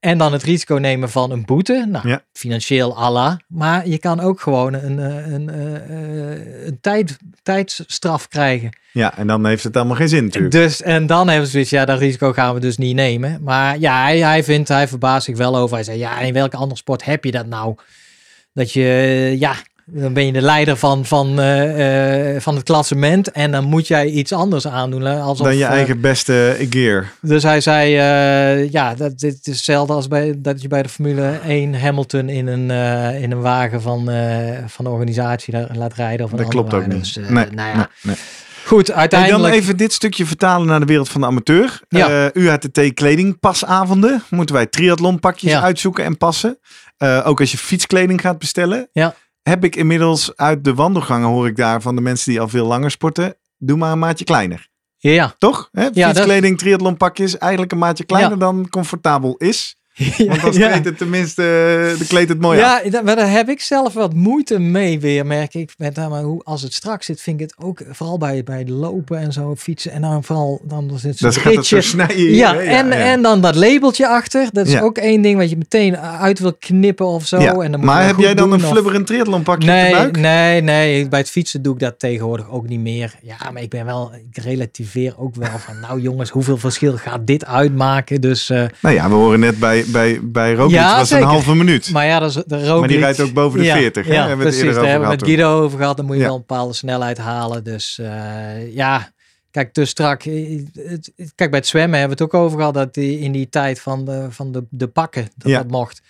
en dan het risico nemen van een boete. Nou, Ja. financieel Allah. Maar je kan ook gewoon een, eh, een, eh, eh, een tijd, tijdsstraf krijgen. Ja, en dan heeft het allemaal geen zin natuurlijk. Dus, en dan hebben ze zoiets, ja, dat risico gaan we dus niet nemen. Maar ja, hij, hij vindt, hij verbaast zich wel over. Hij zei, ja, in welke andere sport heb je dat nou? Dat je, ja, dan ben je de leider van, van, eh, eh, van het klassement. En dan moet jij iets anders aandoen. Alsof, dan je eh, eigen beste gear. dus hij zei, ja, dat, dit is hetzelfde als bij, dat je bij de Formule 1 Hamilton in een, in een wagen van, van de organisatie la- laat rijden. Of Dat klopt ook niet. Dus, nee, nou ja. nee, nee. Goed, uiteindelijk. dan even dit stukje vertalen naar de wereld van de amateur. Ja. Eh, UHTT kledingpasavonden. Moeten wij triathlonpakjes Ja. uitzoeken en passen. Ook als je fietskleding gaat bestellen. Ja. Heb ik inmiddels uit de wandelgangen hoor ik daar van de mensen die al veel langer sporten. Doe maar een maatje kleiner. Ja, Toch? Hè? Ja, Fietskleding, triathlonpakjes eigenlijk een maatje kleiner Ja. dan comfortabel is. Ja, Want dan ja. kleedt het tenminste de kleedt het mooi. Ja, da- maar daar heb ik zelf wat moeite mee weer, merk ik. Met, name hoe, als het strak zit, vind ik het ook, vooral bij, bij het lopen en zo, fietsen. En dan vooral, dan zit zo'n gaat het zo ritje. snijden. Ja, hè? en, en dan dat labeltje achter. Dat is Ja. ook één ding wat je meteen uit wil knippen of zo. Ja, En dan moet Maar heb jij dan doen een flubberend triathlonpakje de Nee, buik? nee, nee. Bij het fietsen doe ik dat tegenwoordig ook niet meer. Ja, maar ik ben wel, ik relativeer ook wel van, nou jongens, hoeveel verschil gaat dit uitmaken? Dus, eh, Nou ja, we horen net bij, bij, bij Roglic Ja, was zeker. een halve minuut. maar ja, dat is de rook. Maar die rijdt ook boven de 40, hè? Ja, precies. Daar hebben we het met Guido over gehad. Dan moet je wel een bepaalde snelheid halen. Dus eh, ja, kijk, te strak. eh, Kijk, bij het zwemmen hebben we het ook over gehad dat die, in die tijd van de, van de, de pakken, dat Ja. dat mocht.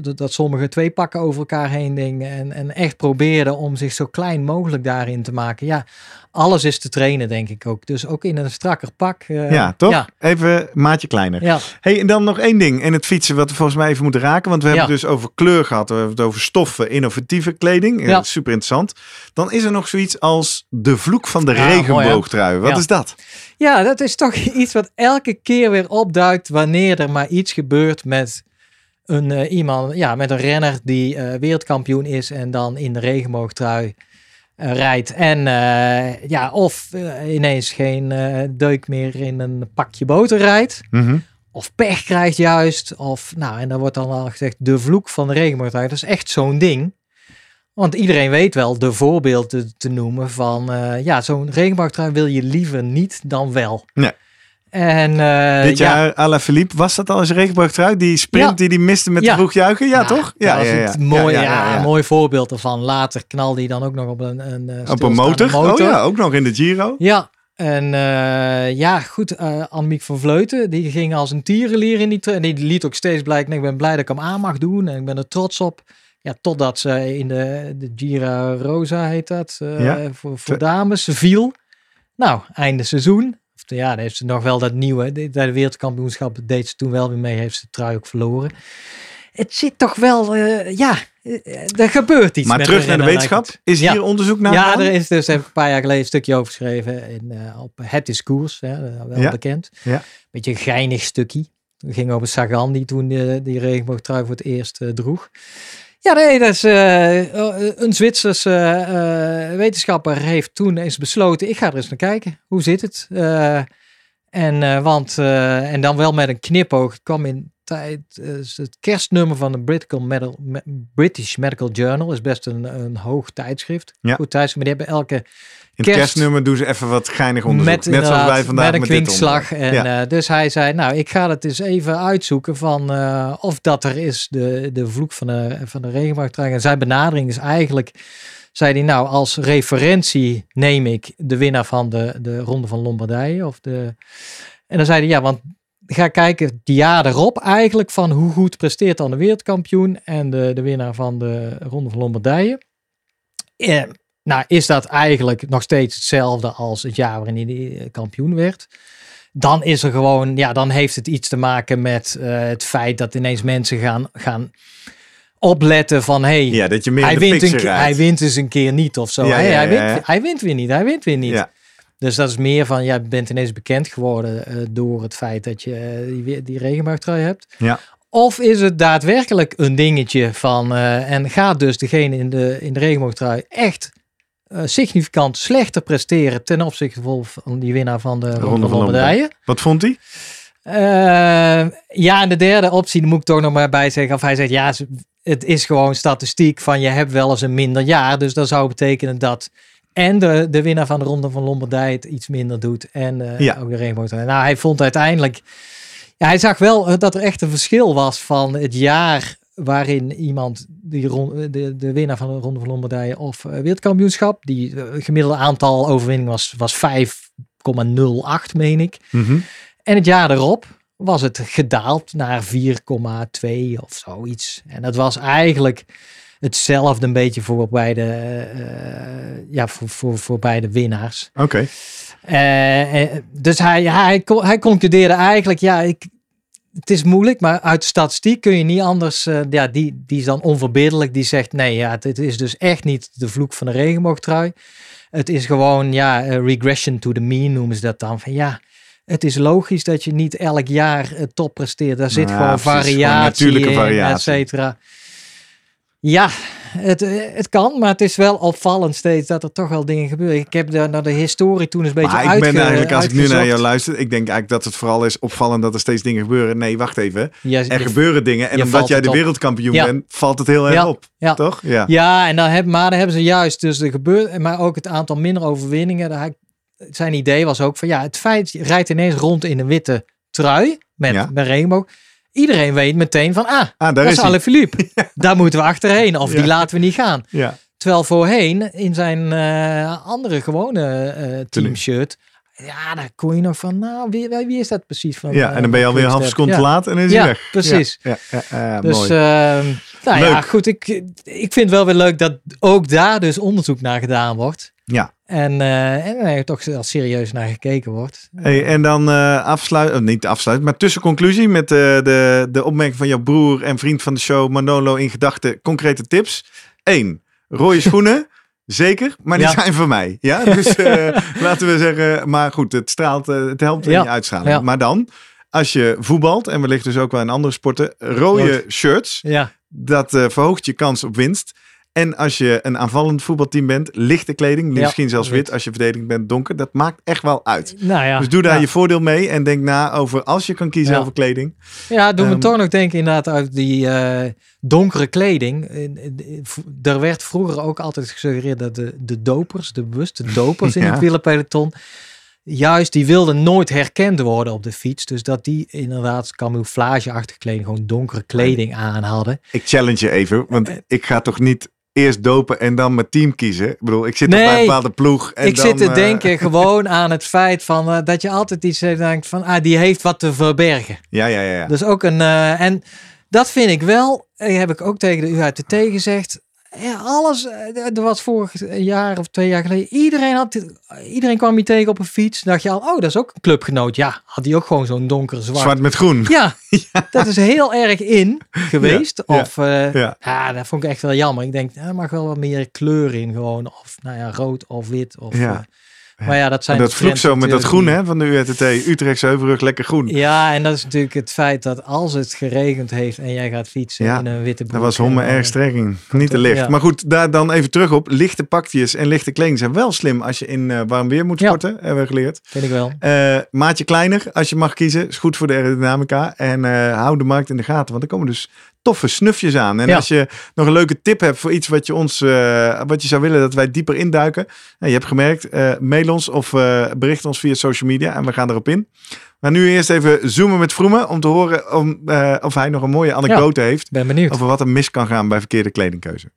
Dat, dat, sommigen twee pakken over elkaar heen dingen en, en echt probeerden om zich zo klein mogelijk daarin te maken. Ja, alles is te trainen, denk ik ook. Dus ook in een strakker pak. eh, ja, toch? Ja, Even maatje kleiner. ja. Hey, en dan nog één ding in het fietsen wat we volgens mij even moeten raken. Want we hebben Ja. dus over kleur gehad. We hebben het over stoffen, innovatieve kleding. Ja. Super interessant. Dan is er nog zoiets als de vloek van de mooi, hè? regenboogtrui. Wat is dat? ja, dat is toch iets wat elke keer weer opduikt wanneer er maar iets gebeurt met een, eh, iemand, ja, met een renner die eh, wereldkampioen is en dan in de regenboogtrui eh, rijdt. En ja, of ineens geen deuk meer in een pakje boter rijdt. Mhm. Of pech krijgt juist. Of, nou, en dan wordt dan al gezegd de vloek van de regenboogtrui. Dat is echt zo'n ding. Want iedereen weet wel de voorbeelden te noemen van... ja, zo'n regenboogtrui wil je liever niet dan wel. Nee. En eh, Dit ja, jaar, Ala Philippe, was dat al eens een regenboogtrui? Die sprint Ja. die die miste met Ja. de vroeg juichen? Ja, Ja, toch? dat was het mooi, ja, ja, ja. een mooi voorbeeld ervan. Later knalde hij dan ook nog op een, een, eh, Op een motor? Oh ja, ook nog in de Giro. Ja, en eh, ja, goed, eh Annemiek van Vleuten, die ging als een tierenlier in die En die liet ook steeds blijken, ik ben blij dat ik hem aan mag doen en ik ben er trots op. Ja, totdat ze in de, de Gira Rosa heet dat, eh, Ja. voor, voor dames, viel. Nou, einde seizoen. Ja, dan heeft ze nog wel dat nieuwe, de, de wereldkampioenschap deed ze toen wel weer mee, heeft ze de trui ook verloren. Het zit toch wel, eh, ja, eh, er gebeurt iets Maar met terug naar de wetenschap. Is Ja. hier onderzoek naar ja, er is dus heb ik een paar jaar geleden een stukje over geschreven in, eh, op Het is Koers, hè, wel Ja. bekend. Ja. Beetje een geinig stukje. Het ging over Sagan die toen eh, die regenboogtrui voor het eerst droeg. Ja, nee, dat is eh, een Zwitserse eh, wetenschapper heeft toen eens besloten, ik ga er eens naar kijken. Hoe zit het? Eh, en, eh, want, eh, en dan wel met een knipoog. Het kwam in tijd, eh, het kerstnummer van de British Medical, British Medical Journal. is best een, een hoog tijdschrift. Ja. Goed tijdschrift, maar die hebben elke In het kerst- kerstnummer doen ze even wat geinig onderzoek. met, Net zoals wij vandaag met met, een dit kwinkslag. En, ja. eh, dus hij zei, nou, ik ga het eens even uitzoeken van eh, of dat er is, de, de vloek van de, van de regenboogtrui. En zijn benadering is eigenlijk, zei hij, nou, als referentie neem ik de winnaar van de, de Ronde van Lombardije. Of de, en dan zei hij, ja, want ga kijken het jaar erop eigenlijk van hoe goed presteert dan de wereldkampioen en de, de winnaar van de Ronde van Lombardije. Eh, nou, is dat eigenlijk nog steeds hetzelfde als het jaar waarin hij die kampioen werd? Dan is er gewoon, ja, dan heeft het iets te maken met eh, het feit dat ineens mensen gaan, gaan opletten van, hey, ja, dat je meer hij, wint een, hij wint eens een keer niet of zo. Ja, Hey, ja, hij, wint, hij wint weer niet, hij wint weer niet. Dus dat is meer van, ja, je bent ineens bekend geworden eh, door het feit dat je eh, die, die regenboogtrui hebt. Ja. Of is het daadwerkelijk een dingetje van, eh, en gaat dus degene in de, in de regenboogtrui echt significant slechter presteren ten opzichte van die winnaar van de Ronde, Ronde van Lombardije? Wat vond hij? Ja, en de derde optie, moet ik toch nog maar bij zeggen. Of hij zegt, ja, het is gewoon statistiek van je hebt wel eens een minder jaar. Dus dat zou betekenen dat en de, de winnaar van de Ronde van Lombardije het iets minder doet. En eh, Ja. ook de regenboogtrui. Nou, hij vond uiteindelijk... Ja, hij zag wel eh, dat er echt een verschil was van het jaar waarin iemand die ron- de, de winnaar van de Ronde van Lombardije of eh, wereldkampioenschap, die eh, gemiddelde aantal overwinningen was, was 5,08 meen ik. Mhm. En het jaar erop was het gedaald naar 4,2 of zoiets. En dat was eigenlijk hetzelfde een beetje voor beide, eh, ja, voor, voor, voor beide winnaars. Oké. Eh, eh, dus hij, hij, hij concludeerde eigenlijk, ja, ik, het is moeilijk, maar uit de statistiek kun je niet anders. ja, die, die is dan onverbiddelijk. Die zegt, nee, ja, het, het is dus echt niet de vloek van de regenboogtrui. Het is gewoon, ja, regression to the mean noemen ze dat dan. Van ja, het is logisch dat je niet elk jaar eh, top presteert. Daar zit gewoon precies, gewoon variatie natuurlijke in, variatie. et cetera. Ja, het, eh, het kan, maar het is wel opvallend steeds dat er toch wel dingen gebeuren. Ik heb daar naar de historie toen eens een beetje Maar ik ben eigenlijk, als ik nu naar jou luister, ik denk eigenlijk dat het vooral is opvallend dat er steeds dingen gebeuren. Nee, wacht even. Ja, Er je- gebeuren dingen en omdat jij de wereldkampioen Ja. bent, valt het heel erg Ja. op. Ja. Toch? Ja. Ja, en dan heb, maar dan hebben ze juist dus de gebeur, maar ook het aantal minder overwinningen. Daar Zijn idee was ook van ja, het feit je rijdt ineens rond in een witte trui met, Ja. met regenboog. Iedereen weet meteen van ah, Ah, daar dat is is hij. Alaphilippe. Daar moeten we achterheen of Ja. die laten we niet gaan. Ja. Terwijl voorheen in zijn eh, andere gewone eh teamshirt ja, daar kon je nog van, nou, wie, wie is dat precies? Van, ja, en dan ben je alweer een half seconde te laat en is hij weg. Precies. Ja, dus, mooi. Uh, nou Leuk. ja, goed. Ik, ik vind het wel weer leuk dat ook daar dus onderzoek naar gedaan wordt. Ja. En, uh, en er toch wel serieus naar gekeken wordt. Hey, en dan uh, afsluiten, oh, niet afsluiten, maar tussenconclusie met uh, de, de opmerking van jouw broer en vriend van de show Manolo in gedachten. Concrete tips. Eén, rode schoenen. Zeker, maar die Ja. zijn van mij. Ja, dus eh, laten we zeggen, maar goed, het straalt, eh, het helpt in Ja. je uitstraling. Ja. Maar dan, als je voetbalt, en wellicht dus ook wel in andere sporten, rode Rood. shirts, Ja, dat eh, verhoogt je kans op winst. En als je een aanvallend voetbalteam bent, lichte kleding, Ja, misschien zelfs wit. wit. Als je verdediging bent, donker. Dat maakt echt wel uit. nou ja. dus doe daar ja. je voordeel mee en denk na over als je kan kiezen Ja. over kleding. Ja, doe me Ehm, toch nog denken inderdaad uit die eh, donkere kleding. In- in- in- v- Er werd vroeger ook altijd gesuggereerd dat de, de dopers, de bewuste dopers in Ja. het wielerpeloton, juist die wilden nooit herkend worden op de fiets. Dus dat die inderdaad camouflageachtige kleding, gewoon donkere kleding aan hadden. Ik challenge je even, want Eh, ik ga toch niet eerst dopen en dan mijn team kiezen. Ik bedoel, ik zit Nee, bij een bepaalde ploeg. En ik dan, zit te eh, denken gewoon aan het feit van eh, dat je altijd iets hebt, denkt van, ah, die heeft wat te verbergen. Ja, ja, ja. ja. Dus ook een. eh, en dat vind ik wel. eh, heb ik ook tegen de UITT gezegd. Ja, alles. eh, Er was vorig jaar of twee jaar geleden. Iedereen, had, iedereen kwam hier tegen op een fiets. Dacht je al, oh, dat is ook een clubgenoot. Ja, had hij ook gewoon zo'n donker zwart. Zwart met groen. Ja, dat is heel erg in geweest. Ja, of, eh, ja. ja. dat vond ik echt wel jammer. Ik denk, ja, er mag wel wat meer kleur in gewoon. Of, nou ja, rood of wit. Of, Ja. eh, maar ja, dat zijn En dat vloekt trends zo met dat groen hè, van de URTT. Utrechtse Heuvelrug, lekker groen. ja, en dat is natuurlijk het feit dat als het geregend heeft en jij gaat fietsen Ja, in een witte broek. Dat was homme erg strekking. Niet te licht. Ja. Maar goed, daar dan even terug op. Lichte pakjes en lichte kleding zijn wel slim als je in eh, warm weer moet Ja. sporten. Hebben we geleerd. Vind ik wel. Eh, maatje kleiner, als je mag kiezen. Is goed voor de aerodynamica. En eh, hou de markt in de gaten. Want er komen dus toffe snufjes aan. En Ja. als je nog een leuke tip hebt voor iets wat je ons, wat je zou willen dat wij dieper induiken. Nou, je hebt gemerkt, mail ons of eh, bericht ons via social media. En we gaan erop in. Maar nu eerst even zoomen met Vroemen. Om te horen om, eh, of hij nog een mooie anekdote heeft. Ben benieuwd. Over wat er mis kan gaan bij verkeerde kledingkeuze.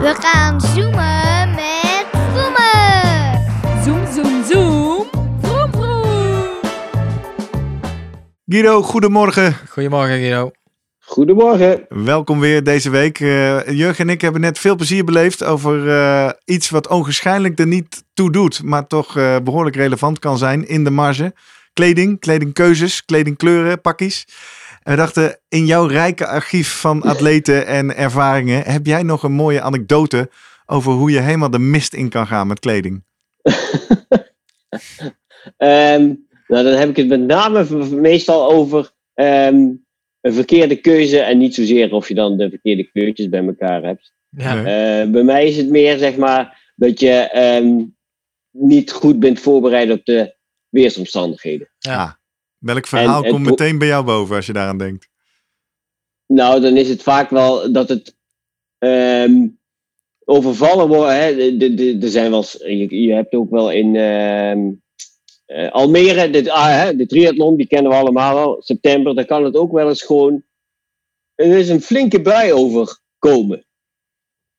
We gaan zoomen met Vroemen. Zoom, zoom, zoom. Vroom, vroom. Guido, goedemorgen. Goedemorgen Guido. Goedemorgen. Welkom weer deze week. Eh Jurgen en ik hebben net veel plezier beleefd over eh, iets wat onwaarschijnlijk er niet toe doet, maar toch eh, behoorlijk relevant kan zijn in de marge. Kleding, kledingkeuzes, kledingkleuren, pakjes. En we dachten, in jouw rijke archief van atleten en ervaringen, heb jij nog een mooie anekdote over hoe je helemaal de mist in kan gaan met kleding? Ehm, nou, dan heb ik het met name meestal over ehm, een verkeerde keuze en niet zozeer of je dan de verkeerde kleurtjes bij elkaar hebt. Ja. Eh, bij mij is het meer zeg maar dat je ehm, niet goed bent voorbereid op de weersomstandigheden. Ja. Welk verhaal En- komt meteen bij jou boven als je daaraan denkt? Nou, dan is het vaak wel dat het ehm, overvallen wordt. Hè. De- de- de- Er zijn wel, je, je hebt ook wel in ehm, eh, Almere, de, ah, hè, de triathlon, die kennen we allemaal wel. September, daar kan het ook wel eens gewoon. Er is een flinke bui overkomen.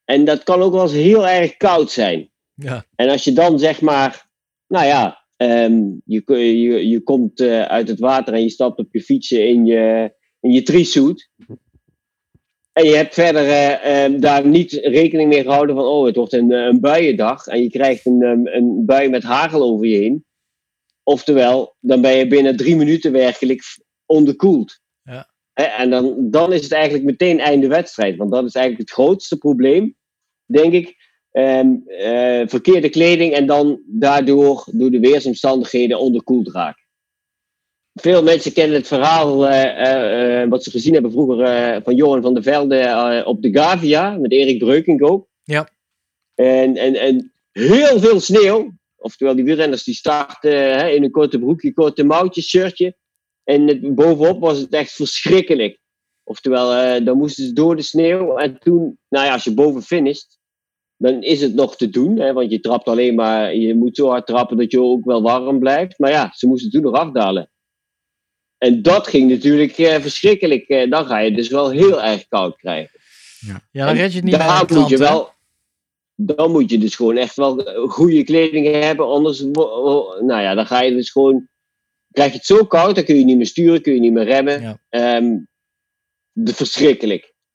En dat kan ook wel eens heel erg koud zijn. Ja. En als je dan zeg maar, nou ja, ehm, je, je, je komt eh, uit het water en je stapt op je fietsje in je, in je trisuit. En je hebt verder eh, ehm, daar niet rekening mee gehouden van, oh, het wordt een, een buiendag. En je krijgt een, ehm, een bui met hagel over je heen. Oftewel, dan ben je binnen drie minuten werkelijk onderkoeld. Ja. En dan, dan is het eigenlijk meteen einde wedstrijd. Want dat is eigenlijk het grootste probleem, denk ik. Ehm, eh, verkeerde kleding en dan daardoor door de weersomstandigheden onderkoeld raken. Veel mensen kennen het verhaal eh, eh, wat ze gezien hebben vroeger van Johan van der Velde op de Gavia met Erik Breukink ook. Ja. En, en, en heel veel sneeuw. Oftewel, die wielrenners die starten hè, in een korte broekje, korte mouwtjes, shirtje. En het, bovenop was het echt verschrikkelijk. Oftewel, eh, dan moesten ze door de sneeuw. En toen, nou ja, als je boven finisht, dan is het nog te doen. Hè, want je trapt alleen maar, je moet zo hard trappen dat je ook wel warm blijft. Maar ja, ze moesten toen nog afdalen. En dat ging natuurlijk eh, verschrikkelijk. Eh, dan ga je dus wel heel erg koud krijgen. ja, dan red je het niet Daar moet je wel. Dan moet je dus gewoon echt wel goede kleding hebben. Anders, nou ja, dan ga je dus gewoon, krijg je het zo koud, dan kun je niet meer sturen, kun je niet meer remmen. Ja. Ehm, de,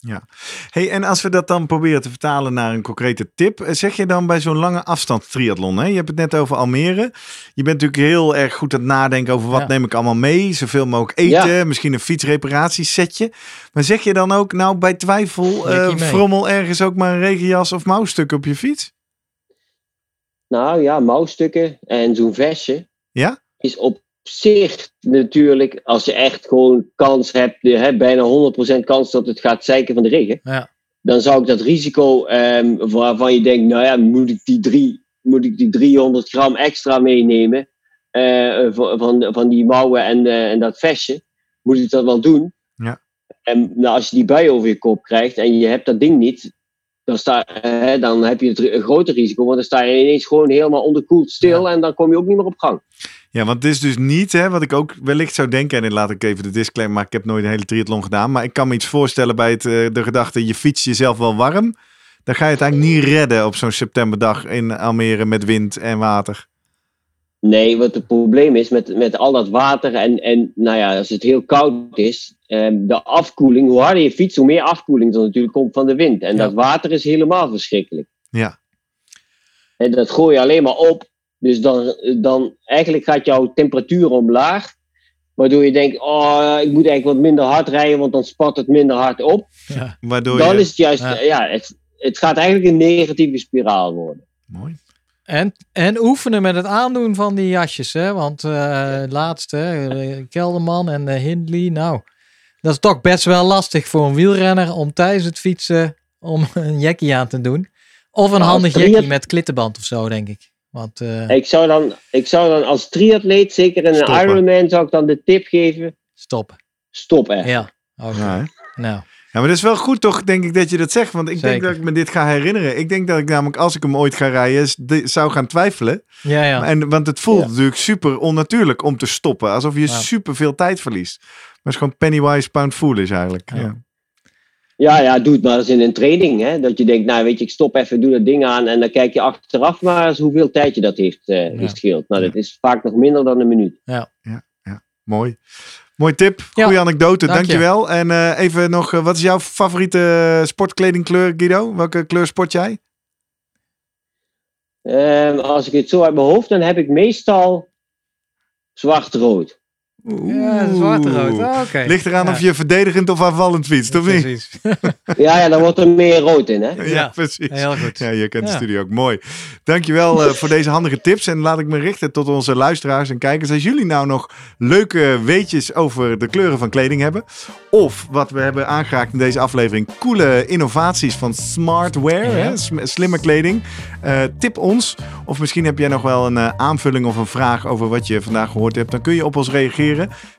verschrikkelijk. Hey, en als we dat dan proberen te vertalen naar een concrete tip, eh, zeg je dan bij zo'n lange afstand triathlon, hè? je hebt het net over Almere, je bent natuurlijk heel erg goed aan het nadenken over wat Ja. neem ik allemaal mee, zoveel mogelijk eten, misschien een fietsreparatiesetje. Maar zeg je dan ook, nou bij twijfel, mee. frommel ergens ook maar een regenjas of mouwstuk op je fiets? Nou ja, mouwstukken en zo'n vestje. Ja? Is op zich natuurlijk, als je echt gewoon kans hebt, je hebt bijna 100% kans dat het gaat zeiken van de regen. Ja. Dan zou ik dat risico ehm, waarvan je denkt, nou ja, moet ik die, drie, moet ik die 300 gram extra meenemen eh, van, van, van die mouwen en, eh, en dat vestje, moet ik dat wel doen. Ja. En nou, als je die bui over je kop krijgt en je hebt dat ding niet, dan, sta, dan heb je het groter risico, want dan sta je ineens gewoon helemaal onderkoeld stil en dan kom je ook niet meer op gang. Ja, want het is dus niet, hè, wat ik ook wellicht zou denken, en dan laat ik even de disclaimer, maar ik heb nooit een hele triathlon gedaan, maar ik kan me iets voorstellen bij het, eh, de gedachte, je fietst jezelf wel warm, dan ga je het eigenlijk niet redden op zo'n septemberdag in Almere met wind en water. Nee, wat het probleem is met, met al dat water en, en nou ja, als het heel koud is, ehm, de afkoeling, hoe harder je fietst, hoe meer afkoeling er natuurlijk komt van de wind. En Ja. dat water is helemaal verschrikkelijk. Ja. En dat gooi je alleen maar op. Dus dan, dan eigenlijk gaat jouw temperatuur omlaag. Waardoor je denkt, oh, ik moet eigenlijk wat minder hard rijden, want dan spat het minder hard op. Ja. Waardoor Dan je... is het juist, Ja. ja, het, het gaat eigenlijk een negatieve spiraal worden. Mooi. En, en oefenen met het aandoen van die jasjes. Hè? Want eh laatst, hè, eh, Kelderman en eh, Hindley. Nou, dat is toch best wel lastig voor een wielrenner om tijdens het fietsen om een jackie aan te doen. Of een Nou, handig jackie met klittenband of zo, denk ik. Want eh, Ik zou dan, ik zou dan als triatleet, zeker in een. Ironman, zou ik dan de tip geven, stop. stop echt. Ja. Oké. Ja? Nou, ja, maar dat is wel goed toch, denk ik, dat je dat zegt. Want ik denk dat ik me dit ga herinneren. Ik denk dat ik namelijk, als ik hem ooit ga rijden, zou gaan twijfelen. ja, ja. En, want het voelt Ja. natuurlijk super onnatuurlijk om te stoppen. Alsof je Ja. super veel tijd verliest. Maar het is gewoon pennywise pound foolish eigenlijk. Ja. Ja. Ja, ja, doe het maar eens in een training. Hè? Dat je denkt, nou weet je, ik stop even, doe dat ding aan. En dan kijk je achteraf maar eens hoeveel tijd je dat heeft eh Ja. gescheeld. Nou, Ja. dat is vaak nog minder dan een minuut. Mooi. Mooi tip. Ja, Goeie anekdote. dank je. Dankjewel. En eh, even nog, eh, wat is jouw favoriete sportkledingkleur, Guido? Welke kleur sport jij? Ehm, als ik het zo uit mijn hoofd, dan heb ik meestal zwart-rood. Ja, zwarte rood. Oeh. Ah, Oké. Ligt eraan Ja. of je verdedigend of aanvallend fietst, of niet? Precies. Ja, ja, dan wordt er meer rood in, hè? Ja, Ja. precies. Heel goed. Ja, je kent de Ja. studio ook mooi. Dankjewel uh, voor deze handige tips. En laat ik me richten tot onze luisteraars en kijkers. Als jullie nou nog leuke weetjes over de kleuren van kleding hebben. Of wat we hebben aangeraakt in deze aflevering. Coole innovaties van smartwear. Ja. Hè, slimme kleding. eh, tip ons. Of misschien heb jij nog wel een eh, aanvulling of een vraag over wat je vandaag gehoord hebt. Dan kun je op ons reageren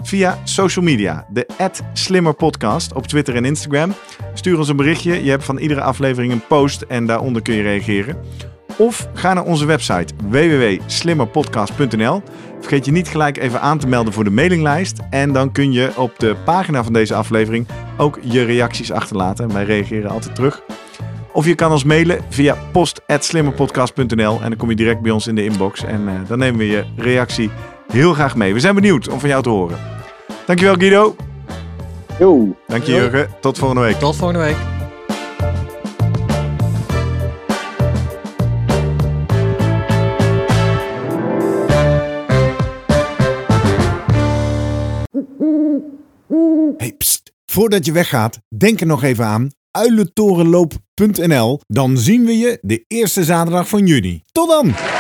via social media. De @slimmerpodcast op Twitter en Instagram. Stuur ons een berichtje. Je hebt van iedere aflevering een post en daaronder kun je reageren. Of ga naar onze website www.slimmerpodcast.nl. Vergeet je niet gelijk even aan te melden voor de mailinglijst. En dan kun je op de pagina van deze aflevering ook je reacties achterlaten. Wij reageren altijd terug. Of je kan ons mailen via post.slimmerpodcast.nl. En dan kom je direct bij ons in de inbox. En eh, dan nemen we je reactie heel graag mee. We zijn benieuwd om van jou te horen. Dankjewel Guido. Yo. Dank je. Jurgen. Tot volgende week. Tot volgende week. Hey, pst. Voordat je weggaat, denk er nog even aan uilentorenloop.nl. Dan zien we je de eerste zaterdag van juni. Tot dan!